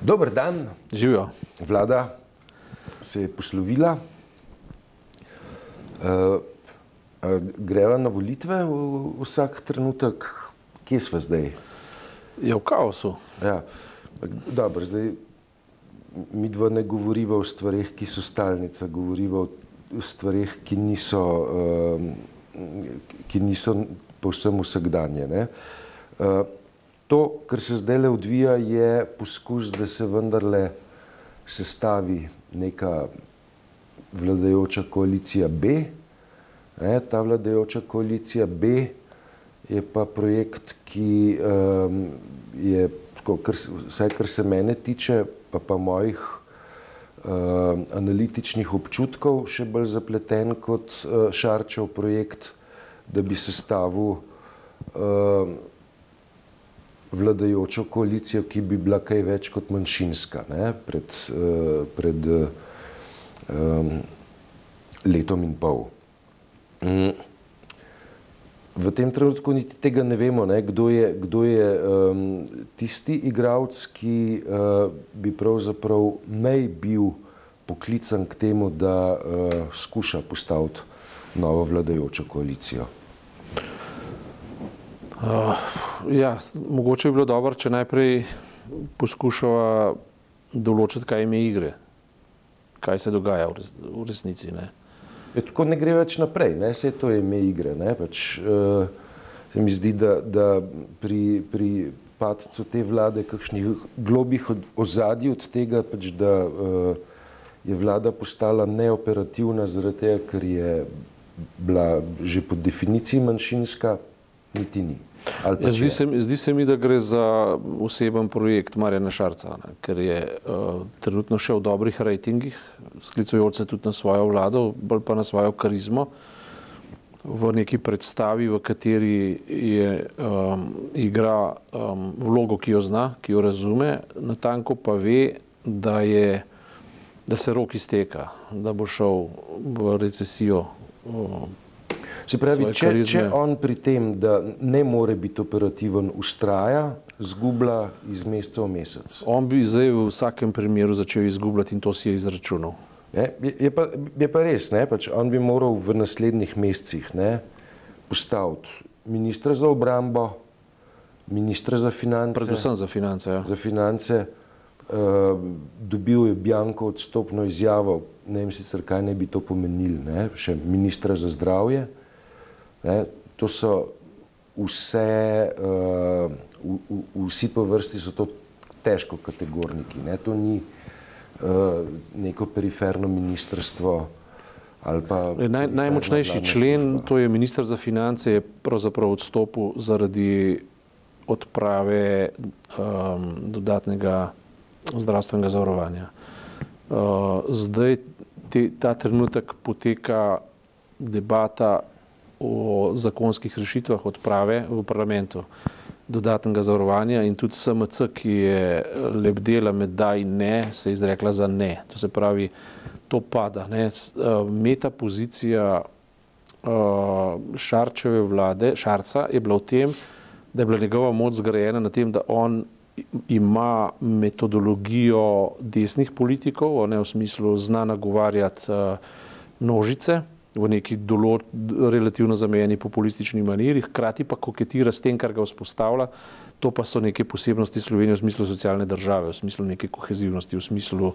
Dober dan. Živijo. Vlada se je poslovila. Uh, greva na volitve v, vsak trenutek, kje smo zdaj? Je v kaosu. Ja. Dobro, zdaj mi dva ne govoriva o stvarih, ki so stalnica, govoriva o stvarih, ki niso, uh, ki niso povsem vsakdanje. Uh, to, kar se zdaj le odvija, je poskus, da se vendarle sestavi neka vladajoča koalicija B. Ne, ta vladajoča koalicija B je pa projekt, ki um, je, tako, kar, vsaj kar se mene tiče, pa pa mojih uh, analitičnih občutkov, še bolj zapleten kot uh, Šarčev projekt, da bi sestavil uh, vladajočo koalicijo, ki bi bila kaj več kot manjšinska ne, pred, uh, pred um, letom in pol. Mm. V tem trenutku niti tega ne vemo, ne, kdo je, kdo je um, tisti igralec, ki uh, bi pravzaprav naj bil poklican k temu, da uh, skuša postaviti novo vladajočo koalicijo. Uh, ja, mogoče bi bilo dobro, če najprej poskušava določiti, kaj ime igre, kaj se dogaja v, res, v resnici. Ne. Je, tako ne gre več naprej, ne? vse to je ime igre. Pač, uh, se mi zdi, da, da pri, pri padcu te vlade, kakšnih globih ozadij od tega, pač, da uh, je vlada postala neoperativna zaradi tega, ker je bila že po definiciji manjšinska, niti ni. Ja, zdi, se, zdi se mi, da gre za oseben projekt Marjana Šarca, ne, ker je uh, trenutno še v dobrih rejtingih, sklicujoč se tudi na svojo vlado, bolj pa na svojo karizmo, v neki predstavi, v kateri je, um, igra um, vlogo, ki jo zna, ki jo razume, na tanko pa ve, da, je, da se rok izteka, da bo šel v recesijo. Um, Se pravi, če, če on pri tem, da ne more biti operativen, ustraja, zgublja iz meseca v mesec. On bi zdaj v vsakem primeru začel izgubljati in to si je izračunal. Je, je, pa, je pa res, ne, pač on bi moral v naslednjih mesecih ne, postaviti ministra za obrambo, ministra za finance. Predvsem za finance. Ja. Za finance. Uh, dobil je Bjanko odstopno izjavo, ne vem sicer, kaj ne bi to pomenili, še ministra za zdravje. Ne, to so vse, uh, v, v, vsi po vrsti so to težko kategorniki. Ne, to ni uh, neko periferno ministrstvo. Naj, najmočnejši člen, služba. to je ministr za finance, je pravzaprav odstopil zaradi odprave um, dodatnega zdravstvenega zavarovanja. Uh, zdaj te, ta trenutek poteka debata o zakonskih rešitvah odprave v parlamentu dodatnega zavarovanja in tudi SMC, ki je lebdela med da in ne, se je izrekla za ne. To se pravi, to pada. Ne. Meta pozicija Šarčeve vlade, Šarca, je bila v tem, da je bila njegova moč zgrajena na tem, da on ima metodologijo desnih politikov, ne v smislu zna nagovarjati množice, v neki določ, relativno zamejeni populistični maniri, hkrati pa koketira s tem, kar ga vzpostavlja. To pa so neke posebnosti Slovenije v smislu socialne države, v smislu neke kohezivnosti, v smislu uh,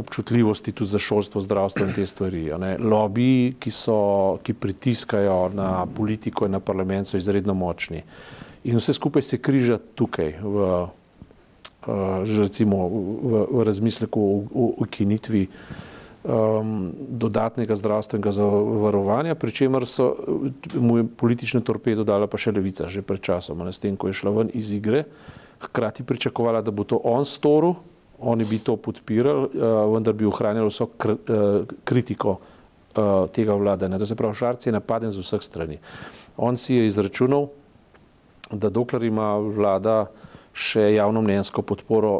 občutljivosti tudi za šolstvo, zdravstvo in te stvari. Lobiji, ki, so, ki pritiskajo na politiko in na parlament, so izredno močni. In vse skupaj se križa tukaj, v, uh, recimo, v, v razmisleku o ukinitvi um, dodatnega zdravstvenega zavarovanja, pri čemer so mu politične torpedo dala pa še levica že pred časom, ne, s tem, ko je šla ven iz igre, hkrati pričakovala, da bo to on storil, oni bi to podpirali, uh, vendar bi ohranjali vso kr, uh, kritiko uh, tega vladanja. To se pravi, Šarc je napaden z vseh strani. On si je izračunal, da dokler ima vlada še javno mnenjsko podporo,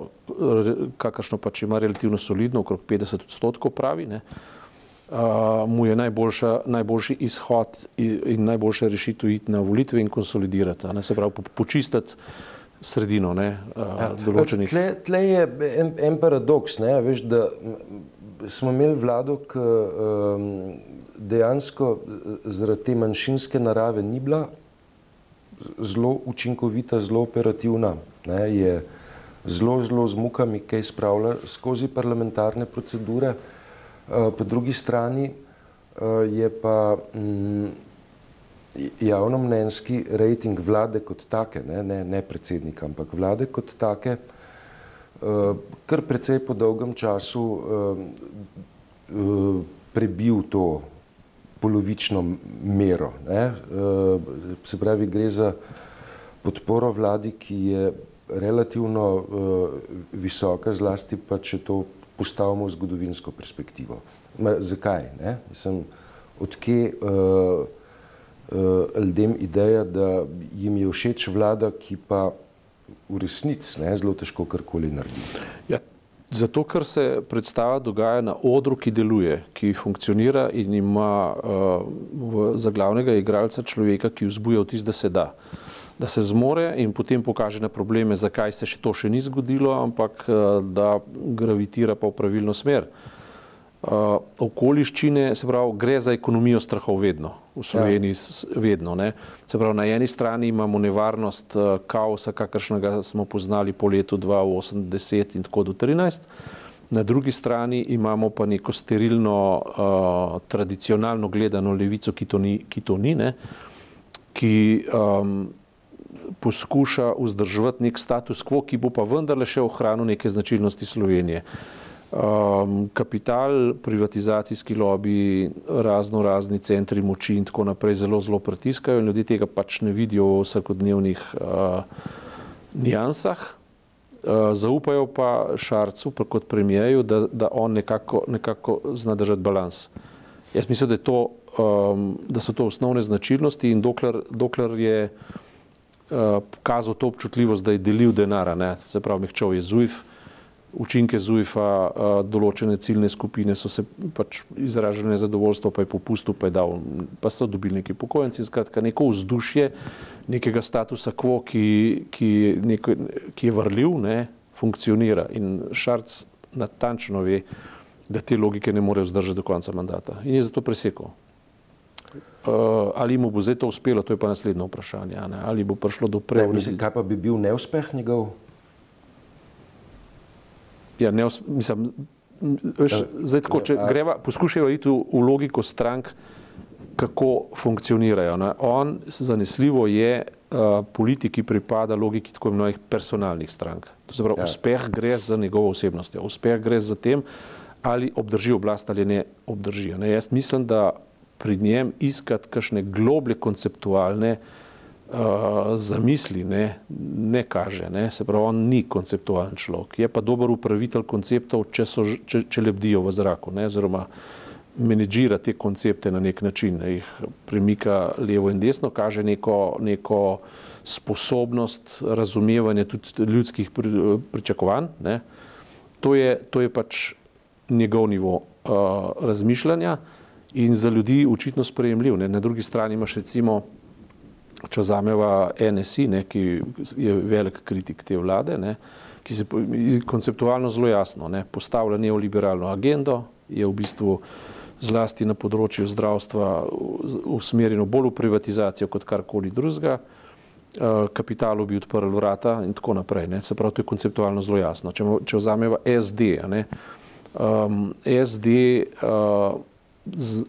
kakršno pač ima relativno solidno, okrog 50 odstotkov pravi, ne, uh, mu je najboljši izhod in najboljša rešitev iti na volitve in konsolidirati, ne, se pravi po, počistiti sredino ne, ja, določenih. Tle, tle je en, en paradoks, ne, veš, da smo imeli vlado, ki um, dejansko zaradi te manjšinske narave ni bila zelo učinkovita, zelo operativna. Ne, je zelo, zelo z mukami kaj spravlja skozi parlamentarne procedure. Uh, po drugi strani uh, je pa um, javnomnenjski rejting vlade kot take, ne, ne, ne predsednika, ampak vlade kot take, uh, kar precej po dolgem času prebil to polovično mero. Ne. Uh, se pravi, gre za podporo vladi, ki je relativno uh, visoka, zlasti pa če to postavimo v zgodovinsko perspektivo. Ma, zakaj? Ne? Mislim, odkje uh, uh, ljudem ideja, da jim je všeč vlada, ki pa v resnici zelo težko karkoli naredi. Ja, zato, ker se predstava dogaja na odru, ki deluje, ki funkcionira in ima uh, v, za glavnega igralca človeka, ki vzbuja vtis, da se da. Da se zmore in potem pokaže na probleme, zakaj se še to še ni zgodilo, ampak da gravitira pa v pravilno smer. Uh, uh, okoliščine, se pravi, gre za ekonomijo strahov vedno, v Sloveniji ja. vedno. Ne? Se pravi, na eni strani imamo nevarnost uh, kaosa, kakršnega smo poznali po letu 2080 in tako do 2013. Na drugi strani imamo pa neko sterilno, uh, tradicionalno gledano levico, ki to ni, ki, to ni, ki um, poskuša vzdrževati nek status quo, ki bo pa vendarle še ohranil neke značilnosti Slovenije. Uh, um, kapital, privatizacijski lobby, razno razni centri moči in tako naprej zelo, zelo pritiskajo in ljudje tega pač ne vidijo v vsakodnevnih uh, nijansah. Uh, zaupajo pa Šarcu, pa kot premijeju, da, da on nekako, nekako zna držati balans. Jaz mislim, da, to, um, da so to osnovne značilnosti in dokler, dokler je uh, kazal to občutljivost, da je delil denar, se pravi, mehčal je ZUIF, uh, učinke ZUIF-a, določene ciljne skupine so se pač izražali nezadovoljstvo, pa je popustil, pa je dal, pa so dobili neki pokojenci, skratka neko vzdušje nekega statusa quo, ki, ki, neko, ki je vrljiv, ne, funkcionira in Šarc natančno ve, da te logike ne more vzdržati do konca mandata in je zato presekal. Uh, ali mu bo zdaj to uspelo, to je pa naslednje vprašanje. Ali bo prišlo do preureditve? Kaj pa bi bil neuspeh njegov? Ja, ne, mislim, veš, ja, zdaj, tako, če ja, greva, poskušajo iti v, v logiko strank, kako funkcionirajo. Ne. On zanesljivo je uh, politik, ki pripada logiki tako imenovanih personalnih strank. To se pravi, ja. uspeh gre za njegovo osebnostjo, uspeh gre za tem, ali obdrži oblast ali ne obdrži. Ne. Jaz mislim, da pri njem iskati kakšne globlje konceptualne uh, zamisli ne, ne kaže. Ne. Se pravi, on ni konceptualen človek. Je pa dober upravitelj konceptov, če, so, če, če lebdijo v zraku, ne, oziroma menedžira te koncepte na nek način, ne, jih premika levo in desno, kaže neko, neko sposobnost razumevanja tudi ljudskih pričakovanj. Ne. To, je, to je pač njegov nivo uh, razmišljanja in za ljudi očitno sprejemljiv. Ne. Na drugi strani imaš recimo če vzameva NSI, ne, ki je velik kritik te vlade, ne, ki se konceptualno zelo jasno ne, postavlja neoliberalno agendo, je v bistvu zlasti na področju zdravstva usmerjeno bolj v privatizacijo kot karkoli drugega, eh, kapitalu bi odprl vrata in tako naprej. Ne. Se pravi, to je konceptualno zelo jasno. Če, če vzameva SD, ne, um, SD uh, z,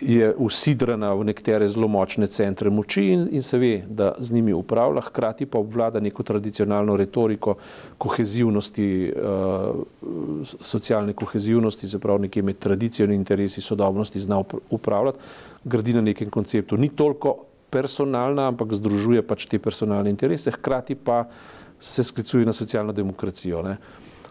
je usidrana v nekatere zelo močne centre moči in, in se ve, da z njimi upravlja, hkrati pa obvlada neko tradicionalno retoriko kohezivnosti, uh, socialne kohezivnosti, se pravi nekje med tradicijo in interesi sodobnosti zna upravljati, gradi na nekem konceptu. Ni toliko personalna, ampak združuje pač te personalne interese, hkrati pa se sklicuje na socialno demokracijo. Ne.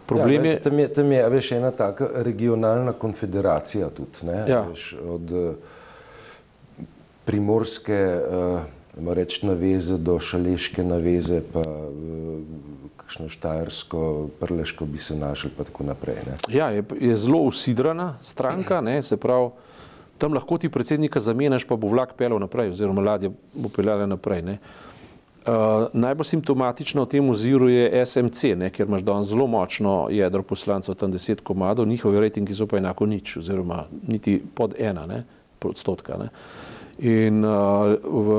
Problem ja, je, tam je, tam je veš, ena taka regionalna konfederacija tudi, ne, ja. veš, od uh, primorske uh, reč naveze do šaleške naveze, pa uh, kakšno štajersko, prleško bi se našel, pa tako naprej. Ne. Ja, je, je zelo usidrana stranka, ne, se pravi, tam lahko ti predsednika zamenjaš, pa bo vlak pelal naprej, oziroma ladja bo peljala naprej. Ne. Uh, najbolj simptomatično v tem oziru je SMC, ne, ker imaš danes zelo močno jedro poslancev, tam deset komadov, njihovi rejtingi so pa enako nič, oziroma niti pod ena ne, odstotka. Ne. In uh, v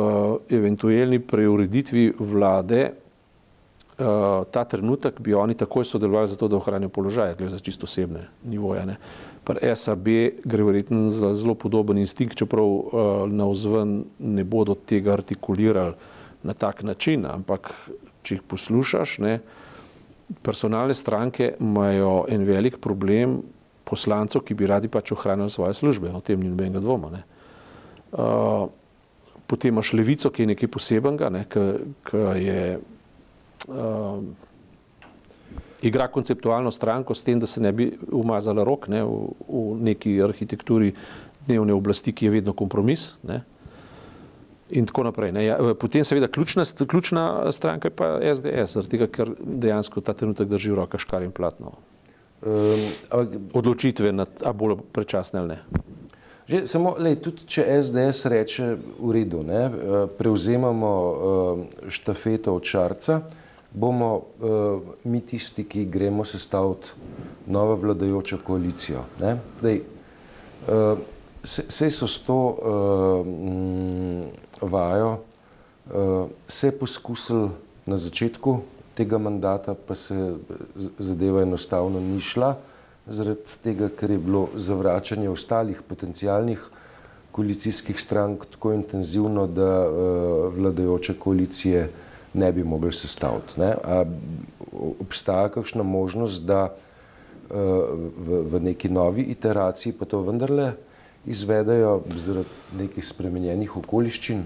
eventualni preureditvi vlade uh, ta trenutek bi oni takoj sodelovali za to, da ohranijo položaj, gre za čisto osebne nivoje. Ne. Pri SAB gre verjetno za zelo podoben instinkt, čeprav uh, na vzven ne bodo tega artikulirali na tak način, ampak če jih poslušaš, ne, personalne stranke imajo en velik problem poslancev, ki bi radi pač ohranili svoje službe, o tem ni nobenega dvoma. Ne. Uh, potem imaš levico, ki je nekaj posebenega, ne, ki je uh, igra konceptualno stranko s tem, da se ne bi umazala rok ne, v, v neki arhitekturi dnevne oblasti, ki je vedno kompromis. Ne. In tako naprej. Ja, potem, seveda, ključna, ključna stranka je pa SDS, tega, ker dejansko ta trenutek drži v rokah škar in platno. Um, Odločitve, nad, a bolj prečasne ali ne. Že, samo, lej, tudi če SDS reče v redu, ne, eh, prevzemamo uh, štafeto od Šarca, bomo uh, mi tisti, ki gremo sestaviti novo vladajočo koalicijo. Dej, uh, se so s to vajo uh, se poskusili na začetku tega mandata, pa se zadeva enostavno ni šla, zaradi tega, ker je bilo zavračanje ostalih potencijalnih koalicijskih strank tako intenzivno, da uh, vladajoče koalicije ne bi mogli sestaviti. Ne? Obstaja kakšna možnost, da v neki novi iteraciji pa to vendarle izvedajo zaradi nekih spremenjenih okoliščin?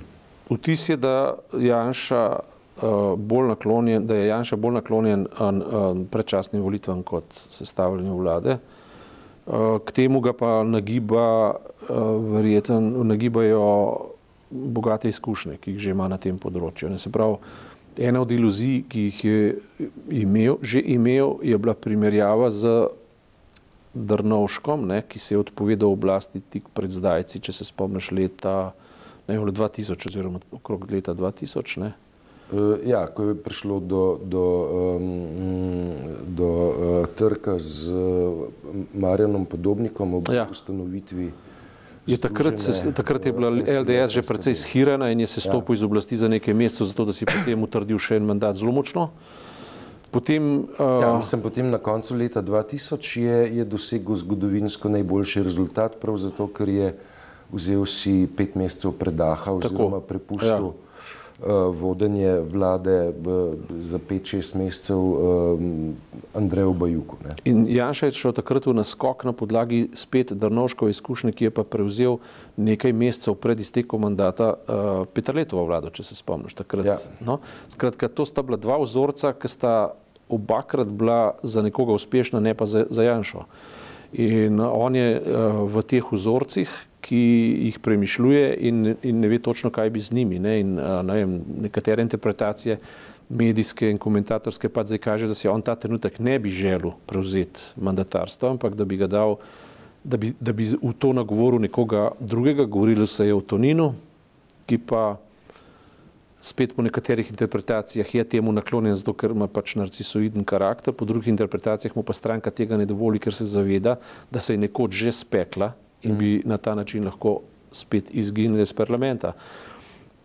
Vtis je, da, Janša, uh, bolj naklonjen, da je Janša bolj naklonjen uh, predčasnim volitvam kot sestavljanju vlade. K temu ga pa nagiba, verjetno, nagibajo bogate izkušnje, ki jih že ima na tem področju. Ne, se pravi, ena od iluzij, ki jih je imel, že imel, je bila primerjava z Drnovškom, ne, ki se je odpovedal oblasti tik pred zdajci, če se spomniš leta ne, 2000 oziroma okrog leta 2000. Ne. Uh, ja, ko je prišlo do, do, um, do uh, trka z uh, Marjanom Podobnikom ob ja. ustanovitvi Je takrat, se, takrat je bila LDS že precej shirana in je se stopil ja. iz oblasti za nekaj mesecev, zato da si potem utrdil še en mandat zelo močno. Potem, uh, ja, mislim, potem na koncu leta 2000 je, je dosegel zgodovinsko najboljši rezultat, prav zato, ker je vzel si pet mesecev predaha oziroma prepustil. Ja. Eh, vodenje vlade za 5-6 mesecev eh, Andreju Bajuku. Ne. In Janša je šel takrat v naskok na podlagi spet Drnoškove izkušnje, ki je pa prevzel nekaj mesecev pred iztekom mandata uh, Petrletova vlada, če se spomniš takrat. Ja. No? Skratka, to sta bila dva vzorca, ki sta obakrat bila za nekoga uspešna, ne pa za, za Janšo. In on je uh, v teh vzorcih, ki jih premišljuje in, in ne ve točno, kaj bi z njimi. Ne? In, ne vem, nekatere interpretacije medijske in komentatorske pa zdaj kaže, da si on ta trenutek ne bi želel prevzeti mandatarstva, ampak da bi ga dal, da bi, da bi v to nagovoril nekoga drugega, govorilo se je o Toninu, ki pa spet po nekaterih interpretacijah je temu naklonjen, zato ker ima pač narcisoiden karakter, po drugih interpretacijah mu pa stranka tega ne dovoli, ker se zaveda, da se je nekoč že spekla in bi na ta način lahko spet izginili iz parlamenta.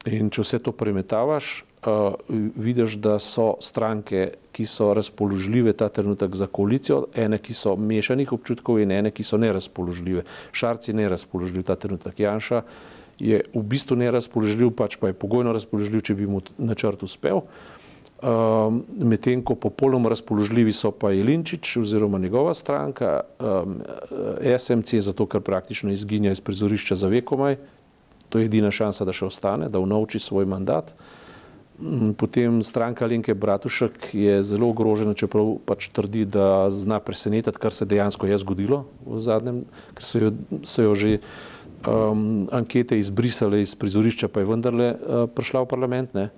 In če vse to premetavaš, uh, vidiš, da so stranke, ki so razpoložljive ta trenutek za koalicijo, ene, ki so mešanih občutkov in ene, ki so nerazpoložljive. Šarci je nerazpoložljiv ta trenutek. Janša je v bistvu nerazpoložljiv, pač pa je pogojno razpoložljiv, če bi mu načrt uspel. Um, Medtem ko popolnoma razpoložljivi so pa Jelinčič oziroma njegova stranka, um, SMC, zato ker praktično izginja iz prizorišča za vekomaj, to je edina šansa, da še ostane, da unovči svoj mandat. Um, potem stranka Linke Bratušek je zelo ogrožena, čeprav pač trdi, da zna presenetiti, kar se dejansko je zgodilo v zadnjem, ker so jo, so jo že um, ankete izbrisale iz prizorišča, pa je vendarle uh, prišla v parlament. Ne?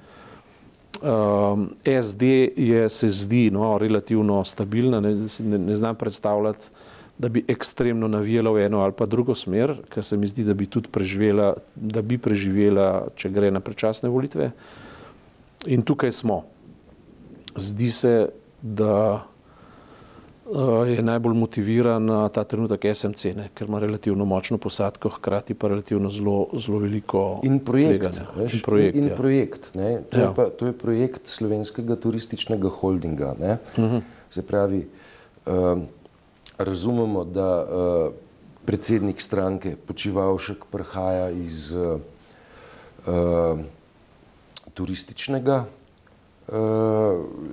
Um, SD je, se zdi no, relativno stabilna, ne, ne, ne znam predstavljati, da bi ekstremno navijala v eno ali pa drugo smer, ker se mi zdi, da bi tudi preživela, da bi preživela, če gre na predčasne volitve. In tukaj smo. Zdi se, da je najbolj motiviran ta trenutek SMC, ne, ker ima relativno močno posadko, hkrati pa relativno zelo, zelo veliko in projekt. Veš, in projekt, in ja. projekt to, Ja. je pa, to je projekt slovenskega turističnega holdinga. Ne? Se pravi, um, razumemo, da uh, predsednik stranke Počivalšek prihaja iz uh, uh, turističnega uh,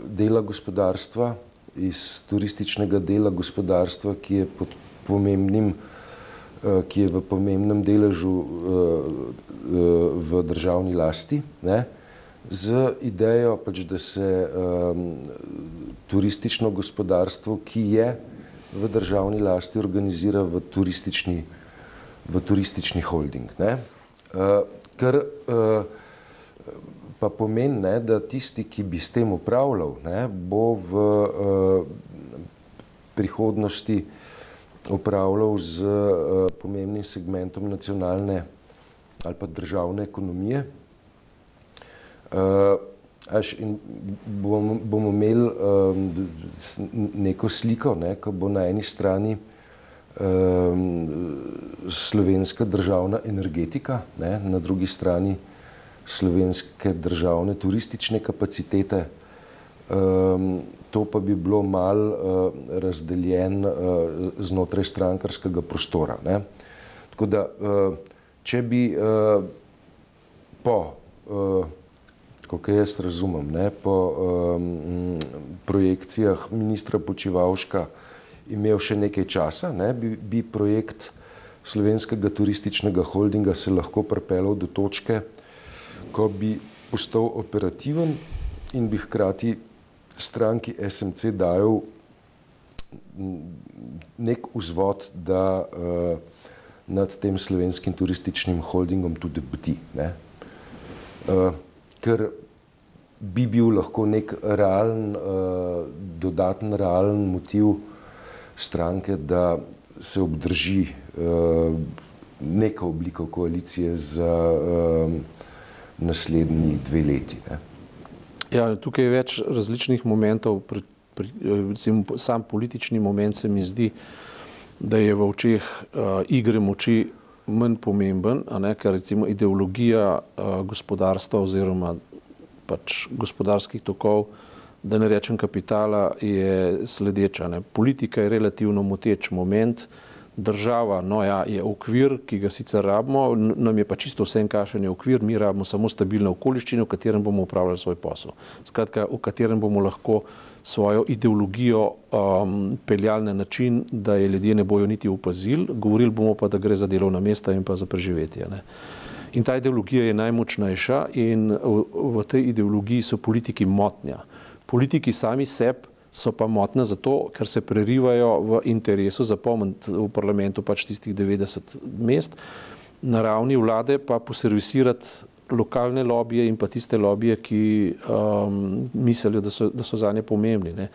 dela gospodarstva, iz turističnega dela gospodarstva, ki je pod pomembnim, uh, ki je v pomembnem deležu uh, uh, v državni lasti, ne? z idejo, pač, da se um, turistično gospodarstvo, ki je v državni lasti, organizira v turistični, v turistični holding. Ne? Uh, kar uh, pa pomeni, ne, da tisti, ki bi s tem upravljal, ne, bo v uh, prihodnosti upravljal z uh, pomembnim segmentom nacionalne ali pa državne ekonomije. Uh, až in bomo, bomo imeli um, neko sliko, ne, ko bo na eni strani um, slovenska državna energetika, ne, na drugi strani slovenske državne turistične kapacitete. Um, to pa bi bilo mal uh, razdeljen uh, znotraj strankarskega prostora. Ne. Tako da, uh, če bi uh, po uh, kot jaz razumem, ne, po um, projekcijah ministra Počivalška imel še nekaj časa, ne, bi, bi projekt slovenskega turističnega holdinga se lahko pripeljal do točke, ko bi postal operativen in bi hkrati stranki SMC dajal nek vzvod, da uh, nad tem slovenskim turističnim holdingom tudi bdi. Ne. Uh, ker bi bil lahko nek realen, uh, dodaten realen motiv stranke, da se obdrži uh, neka oblika koalicije za uh, naslednji dve leti. Ne. Ja, tukaj je več različnih momentov. Pri, pri, recimo, sam politični moment se mi zdi, da je v očeh uh, igre moči manj pomemben, ne, ker recimo ideologija uh, gospodarstva oziroma pač gospodarskih tokov, da ne rečem kapitala, je sledeča. Ne. Politika je relativno moteč moment, država no ja, je okvir, ki ga sicer rabimo, nam je pa čisto vse en kašen je okvir, mi rabimo samo stabilne okoliščine, v katerem bomo upravljali svoj posel. Skratka, v katerem bomo lahko svojo ideologijo um, peljali na način, da je ljudje ne bojo niti upazili, govorili bomo pa, da gre za delovna mesta in pa za preživetje. Ne. In ta ideologija je najmočnejša in v, v tej ideologiji so politiki motnja. Politiki sami sebi so pa motna zato, ker se prerivajo v interesu zapomniti v parlamentu pač tistih 90 mest, na ravni vlade pa poservisirati lokalne lobije in pa tiste lobije, ki um, mislijo, da so, da so za nje pomembni. Ne.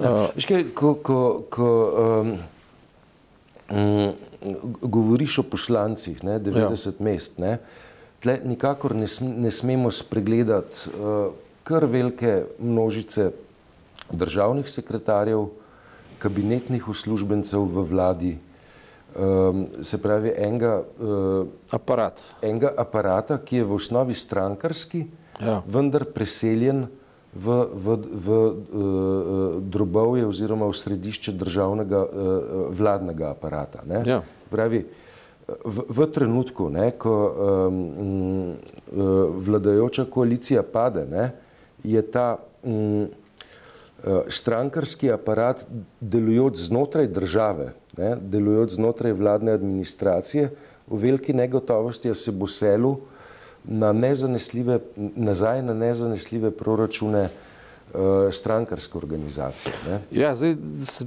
Uh, Škaj, ko, ko, ko um, um, govoriš o poslancih, ne, 90 ja. mest, ne, tle nikakor ne, sm, ne smemo spregledati uh, kar velike množice državnih sekretarjev, kabinetnih uslužbencev v vladi, um, se pravi enega, uh, Aparat. enega aparata, ki je v osnovi strankarski, Ja. vendar preseljen v, v, v uh, drobovje oziroma v središče državnega uh, vladnega aparata. Ne? Ja. Pravi, v, v trenutku, ne, ko um, um, vladajoča koalicija pade, ne, je ta um, strankarski aparat delujoč znotraj države, ne, delujoč znotraj vladne administracije, v veliki negotovosti, se bo selil na nezanesljive, nazaj na nezanesljive proračune uh, strankarske organizacije. Ne. Ja, zdaj,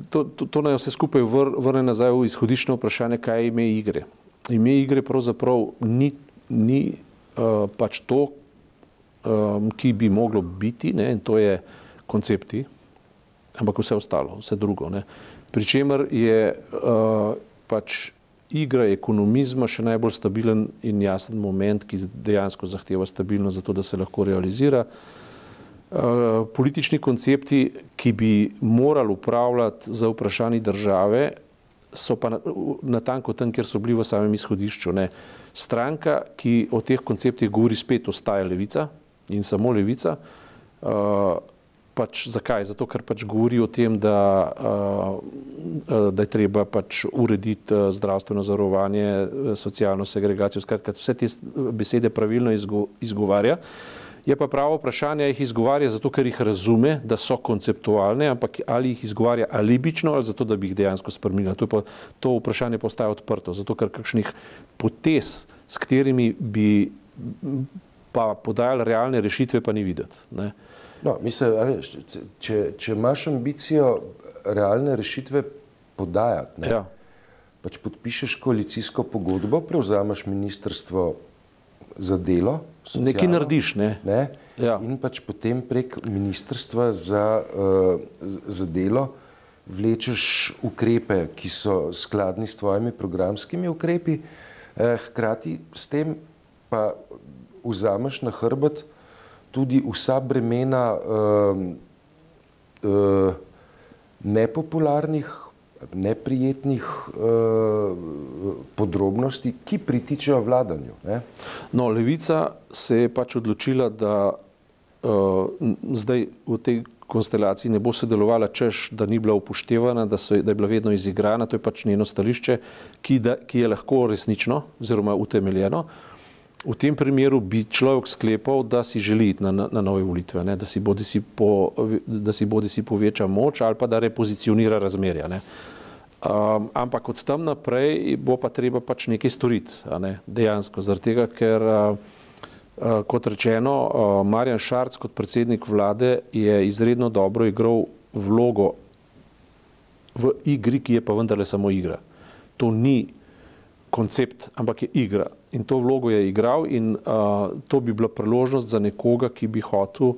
to, to, to naj vse skupaj vr, vrne nazaj v izhodiščno vprašanje, kaj je ime igre. Ime igre pravzaprav ni, ni uh, pač to, um, ki bi moglo biti, ne, in to je koncepti, ampak vse ostalo, vse drugo. Ne. Pričemer je uh, pač igra ekonomizma še najbolj stabilen in jasen moment, ki dejansko zahteva stabilnost, zato da se lahko realizira. Uh, politični koncepti, ki bi morali upravljati za vprašanje države, so pa natanko tam, kjer so bili v samem izhodišču. Ne. Stranka, ki o teh konceptih govori, spet ostaja levica in samo levica. Uh, pač zakaj? Zato, ker pač govori o tem, da, uh, da je treba pač urediti zdravstveno zarovanje, socialno segregacijo, skratka, vse te besede pravilno izgo, izgovarja. Je pa pravo vprašanje, jih izgovarja zato, ker jih razume, da so konceptualne, ampak ali jih izgovarja alibično ali zato, da bi jih dejansko spremenila. To, to vprašanje postaje odprto, zato ker kakšnih potez, s katerimi bi pa podajali realne rešitve, pa ni videti. Ne? No, mislim, če, če imaš ambicijo realne rešitve podajati, ne, ja. pač podpišeš koalicijsko pogodbo, prevzameš ministrstvo za delo. Socialno, Nekaj narediš. Ne? Ne? Ja. In pač potem prek ministrstva za, uh, za delo vlečeš ukrepe, ki so skladni s tvojimi programskimi ukrepi, eh, hkrati s tem pa vzameš na hrbet tudi vsa bremena uh, uh, nepopularnih neprijetnih uh, podrobnosti, ki pritičajo vladanju. Ne? No, levica se je pač odločila, da uh, zdaj v tej konstelaciji ne bo sodelovala, češ, da ni bila upoštevana, da, so, da je bila vedno izigrana. To je pač njeno stališče, ki, da, ki je lahko resnično oziroma utemeljeno. V tem primeru bi človek sklepal, da si želi iti na, na, na nove volitve, ne? da si bodi si, po, da si bodi si poveča moč ali pa da repozicionira razmerja. Um, ampak od tam naprej bo pa treba pač nekaj storiti, ne? dejansko, zaradi tega, ker uh, uh, kot rečeno, uh, Marjan Šarc kot predsednik vlade je izredno dobro igral vlogo v igri, ki je pa vendarle samo igra. To ni koncept, ampak je igra. In to vlogo je igral in uh, to bi bila priložnost za nekoga, ki bi hotel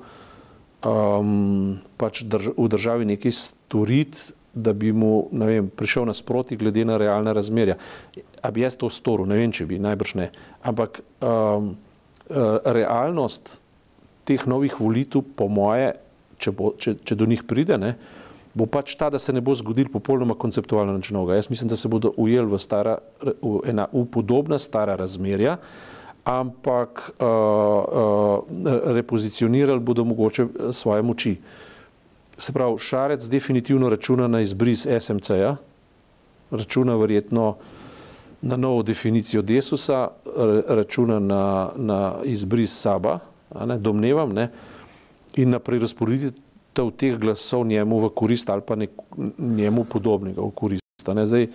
um, pač drž v državi nekaj storiti, da bi mu vem, prišel nasproti, glede na realne razmerja. A bi jaz to storil, ne vem, če bi, najbrž ne. Ampak um, realnost teh novih volitev, po moje, če, bo, če, če do njih pride, ne, bo pač ta, da se ne bo zgodil popolnoma konceptualno nič novega. Jaz mislim, da se bodo ujeli v, stara, v, ena, v podobna stara razmerja, ampak uh, uh, repozicionirali bodo mogoče svoje moči. Se pravi, Šarec definitivno računa na izbris SMC-ja, računa verjetno na novo definicijo Desusa, računa na, na izbris Saba, ne, domnevam, ne, in na prerasporeditev teh glasov njemu v korist ali pa nek, njemu podobnega v korist. Ne. Zdaj,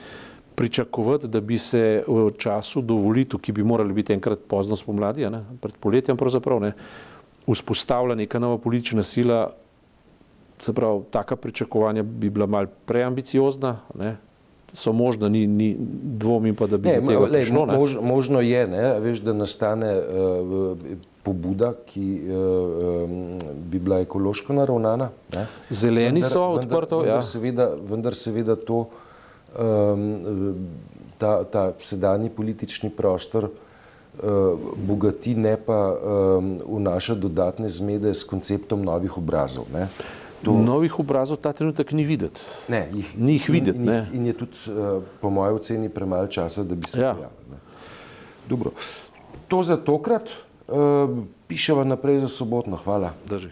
pričakovati, da bi se v času dovolitev, ki bi morali biti enkrat pozno spomladi, ne, pred poletjem pravzaprav, ne, vzpostavila neka nova politična sila, se pravi, taka pričakovanja bi bila mal preambiciozna, ne? so možno, ni, ni dvomim pa, da bi ne, tega le, prišlo. Ne? Mož, možno je, ne? veš, da nastane uh, pobuda, ki uh, bi bila ekološko naravnana. Ne? Zeleni vendar, so odprto, vendar, ja. vendar, seveda, vendar seveda to, um, ta, ta sedanji politični prostor uh, bogati, ne pa um, vnaša dodatne zmede s konceptom novih obrazov. Ne? To... Novih obrazov ta trenutek ni videti. Ne, jih, ni jih videti. In, in, in je tudi, uh, po mojem oceni, premalo časa, da bi se ja. pojavili. To za tokrat, uh, pišemo naprej za sobotno. Hvala. Drži.